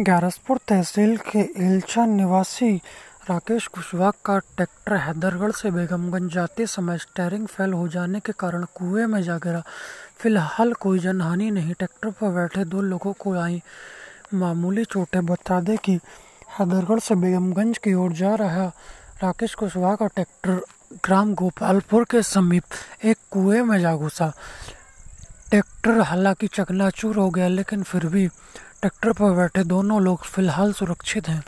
ग्यारसपुर तहसील के इल्चा निवासी राकेश कुशवाहा का ट्रैक्टर हैदरगढ़ से बेगमगंज जाते समय स्टीयरिंग फेल हो जाने के कारण कुएँ में जा गिरा। फ़िलहाल कोई जनहानि नहीं। ट्रैक्टर पर बैठे दो लोगों को आई मामूली चोटें। बता दें कि हैदरगढ़ से बेगमगंज की ओर जा रहा राकेश कुशवाहा का ट्रैक्टर ग्राम गोपालपुर के समीप एक कुएँ में जा घुसा। ट्रैक्टर हालाँकि चकनाचूर हो गया, लेकिन फिर भी ट्रैक्टर पर बैठे दोनों लोग फ़िलहाल सुरक्षित हैं।